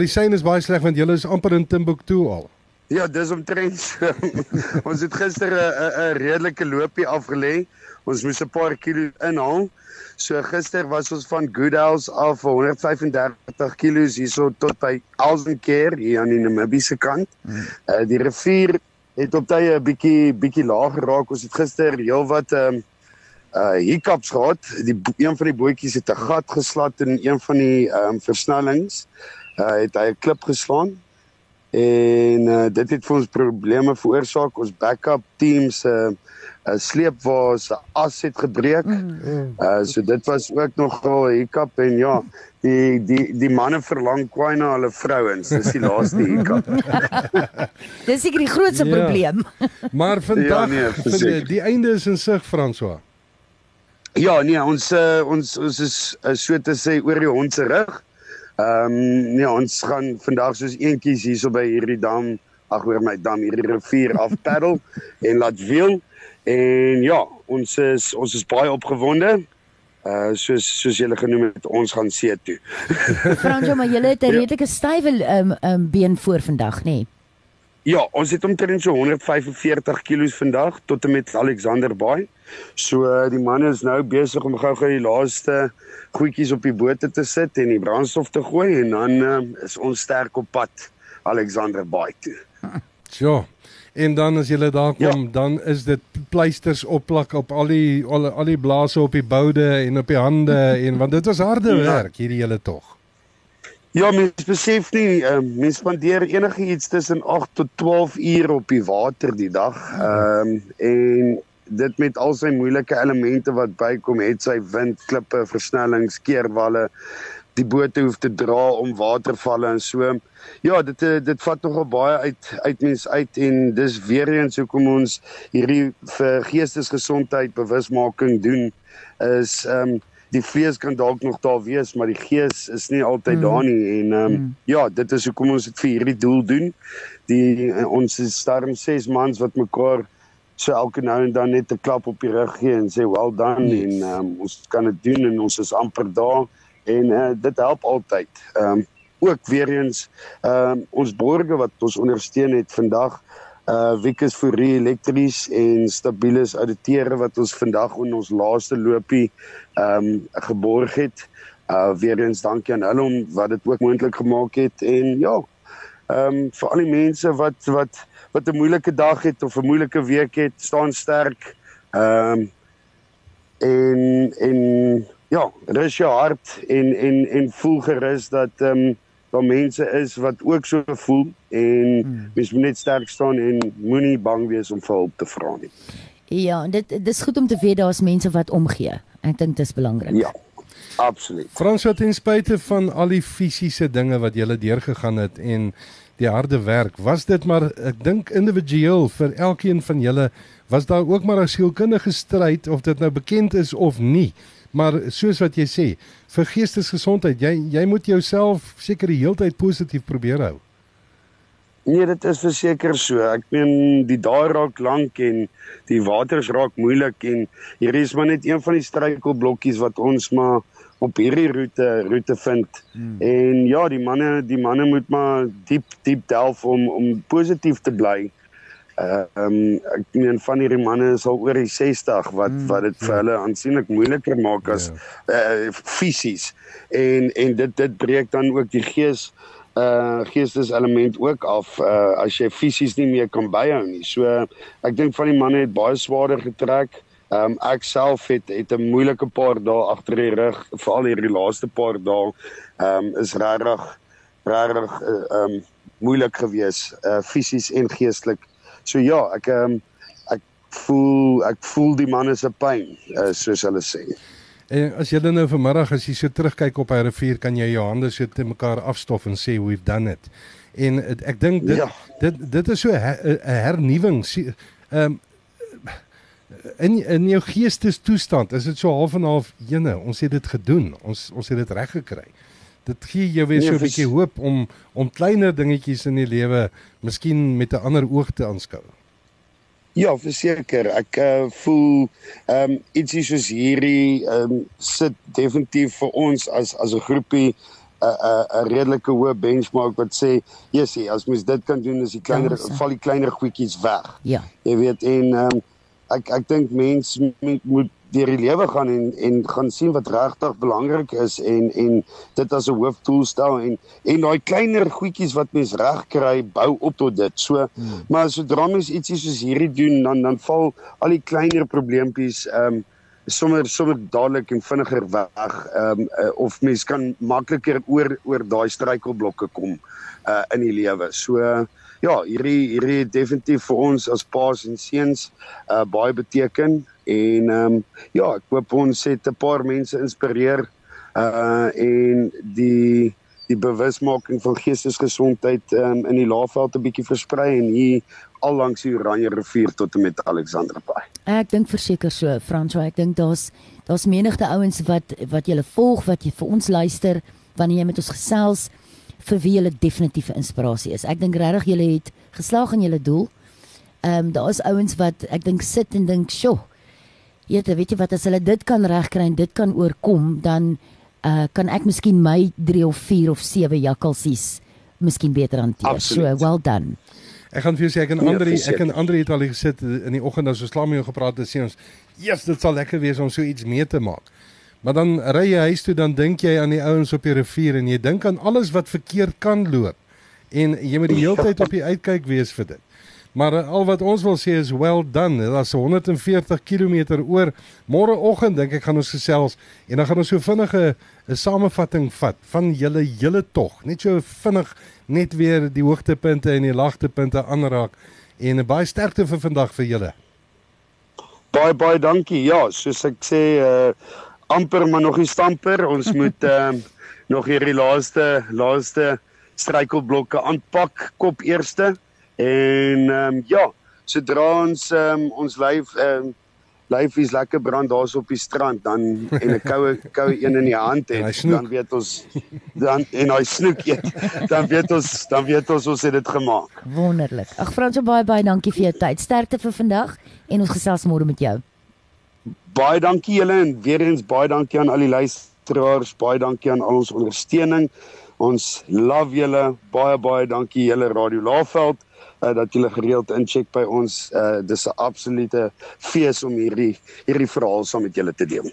Die sein is baie sleg want julle is amper in Timbuktu al. Ja, dis omtrent. ons het gister 'n redelike loopie afgelê. Ons moes 'n paar kilo inhaal. So gister was ons van Goodhouse af vir 135 kg hierso tot by Alsenkeer hier aan die Namibiese kant. Uh, die rivier het op tye 'n bietjie bietjie laag geraak. Ons het gister heelwat ehm um, uh hiccups gehad. Die een van die bootjies het 'n gat geslat in een van die ehm um, versnellings. Uh het hy 'n klip geslaan. En uh dit het vir ons probleme veroorsaak. Ons backup teams se uh, uh, sleep waar se as het gebreek. Uh so dit was ook nogal 'n hiccup en ja, die die die manne verlang kwai na hulle vrouens. Dis die laaste hiccup. Dis seker die grootste ja. probleem. maar vandag ja, nee, die einde is in sig François. Ja, nee, ons uh, ons ons is uh, so te sê oor die hond se rug. Ehm um, nee, ons gaan vandag soos eentjies hierso by hierdie dam, ag oor my dam hierdie rivier af paddle en laat wiel. En ja, ons is ons is baie opgewonde. Uh soos soos julle genoem het, ons gaan see toe. Franjo, maar julle het 'n ja. redelike stywe um um been voor vandag, nê? Nee? Ja, ons het omtrent so 145 kg vandag tot en met Alexander Bay. So die manne is nou besig om gou-gou die laaste goedjies op die boot te sit en die brandstof te gooi en dan uh, is ons sterk op pad Alexander Bay toe. Ja. En dan as jy daar kom, ja. dan is dit pleisters opplak op al die al, al die blaase op die boude en op die hande en want dit was harde ja. werk hierdie hele tog. Ja, mens besef nie, uh, mens spandeer enige iets tussen 8 tot 12 uur op die water die dag. Ehm um, en dit met al sy moeilike elemente wat bykom, het sy wind, klippe, versnellings, keerwalle, die bote hoef te dra om watervalle en so. Ja, dit eh, dit vat nogal baie uit uit mens uit en dis weer eens hoekom ons hierdie vir geestesgesondheid bewusmaking doen is ehm um, die vlees kan dalk nog daar wees, maar die gees is nie altyd mm. daar nie en ehm um, mm. ja, dit is hoekom ons dit vir hierdie doel doen. Die uh, ons is starm 6 mans wat mekaar so elke nou en dan net 'n klap op die rug gee en sê well done yes. en um, ons kan dit doen en ons is amper daar en uh, dit help altyd. Ehm um, ook weer eens ehm uh, ons borge wat ons ondersteun het vandag uh Wikus Fourie elektries en Stabilis auditeure wat ons vandag in ons laaste loopie um, geborg het. Uh weer eens dankie aan hulle om wat dit ook moontlik gemaak het en ja ehm um, vir al die mense wat wat wat 'n moeilike dag het of 'n moeilike week het, staan sterk. Ehm um, en en ja, rus jou hart en en en voel gerus dat ehm um, daar mense is wat ook so voel en hmm. mens moet net sterk staan en moenie bang wees om vir hulp te vra nie. Ja, dit dis goed om te weet daar's mense wat omgee. Ek dink dit is belangrik. Ja. Absoluut. Frans wat ten spyte van al die fisiese dinge wat jy deurgegaan het en die harde werk, was dit maar ek dink individueel vir elkeen van julle was daar ook maar 'n sielkundige stryd of dit nou bekend is of nie. Maar soos wat jy sê, vir geestesgesondheid, jy jy moet jouself seker die heeltyd positief probeer hou. Nee, dit is verseker so. Ek meen die dae raak lank en die waters raak moeilik en hier is maar net een van die struikelblokkies wat ons maar op hierdie roete roete vind. Hmm. En ja, die manne die manne moet maar diep diep delf om om positief te bly. Uh ehm um, ek meen van hierdie manne is al oor die 60 wat mm, wat dit vir ja. hulle aansienlik moeiliker maak as ja. uh fisies. En en dit dit breek dan ook die gees uh geesteselement ook af uh as jy fisies nie meer kan byhou nie. So ek dink van die manne het baie swaarder getrek. Ehm um, ek self het het 'n moeilike paar dae agter die rug, veral hierdie laaste paar dae. Ehm um, is regtig regtig ehm um, moeilik geweest uh fisies en geestelik So ja, ek ehm um, ek voel ek voel die manne se pyn, uh, soos hulle sê. En as jy dan nou vanmiddag as jy so terugkyk op hy rivier, kan jy jou hande so te mekaar afstof en sê we've done it. En het, ek dink dit, ja. dit dit is so 'n her, hernuwing. Ehm um, in in jou geestestoestand is dit so half en half ene. Ons het dit gedoen. Ons ons het dit reg gekry dit gee jou weer so 'n nee, bietjie hoop om om kleiner dingetjies in die lewe miskien met 'n ander oog te aanskou. Ja, verseker. Ek uh, voel ehm um, ietsie soos hierdie ehm um, sit definitief vir ons as as 'n groepie 'n 'n redelike hoë benchmark wat sê, "Jessie, as mens dit kan doen, is die kleiner ja, val die kleiner goedjies weg." Ja. Jy weet en ehm um, ek ek dink mense moet deur die lewe gaan en en gaan sien wat regtig belangrik is en en dit as 'n hoofdoel stel en en daai kleiner goedjies wat mens reg kry bou op tot dit. So hmm. maar sodra mens ietsie soos hierdie doen dan dan val al die kleiner probleempies ehm um, sommer sommer dadelik en vinniger weg ehm um, uh, of mens kan makliker oor oor daai struikelblokke kom uh in die lewe. So uh, ja, hierdie hierdie definitief vir ons as paas en seuns uh baie beteken en ehm um, ja, ek hoop ons het 'n paar mense inspireer uh en die die bewusmaking van geestesgesondheid um, in die Laagveld 'n bietjie versprei en hier al langs die Oranje rivier tot en met Alexanderpaai. Ek dink verseker so, Franswa, ek dink daar's daar's menigte ouens wat wat julle volg, wat jy vir ons luister wanneer jy met ons gesels vir wie hulle definitiewe inspirasie is. Ek dink regtig julle het geslaag in julle doel. Ehm um, daar is ouens wat ek dink sit en dink, "Sjoe, jette, weet jy wat as hulle dit kan regkry en dit kan oorkom, dan uh kan ek miskien my 3 of 4 of 7 jakkalsies miskien beter hanteer." So, well done. Ek gaan vir jou sê ek en nee, Andri, ek en Andri het al gesit in die oggend as ons klaar mee gepraat het, sê ons, "Jesus, dit sal lekker wees om so iets mee te maak." Maar dan ry jy huis toe dan dink jy aan die ouens op die rivier en jy dink aan alles wat verkeerd kan loop. En jy moet die hele tyd op die uitkyk wees vir dit. Maar eh, al wat ons wil sê is well done. Is 140 km oor. Môreoggend dink ek gaan ons gesels en dan gaan ons so vinnige 'n samevatting vat van julle hele tog. Net so vinnig net weer die hoogtepunte en die laagtepunte aanraak en baie sterkte vir vandag vir julle. Baie baie dankie. Ja, soos ek sê uh amper maar nog nie stamper. Ons moet ehm uh, nog hierdie laaste laaste struikelblokke aanpak kop eerste. En ehm um, ja, sodra ons ehm um, ons lyf ehm um, lyf is lekker brand daar's op die strand dan en 'n koue koue een in die hand het dan weet ons dan en hy snoek eet dan weet ons dan weet ons ons het dit gemaak. Wonderlik. Ag Frans, baie baie dankie vir jou tyd. Sterkte vir vandag en ons gesels môre met jou. Baie dankie julle en weer eens baie dankie aan al die luisteraars, baie dankie aan al ons ondersteuning. Ons love julle. Baie baie dankie julle Radio Laveld uh, dat julle gereeld incheck by ons. Uh, dis 'n absolute fees om hierdie hierdie verhaal saam met julle te deel.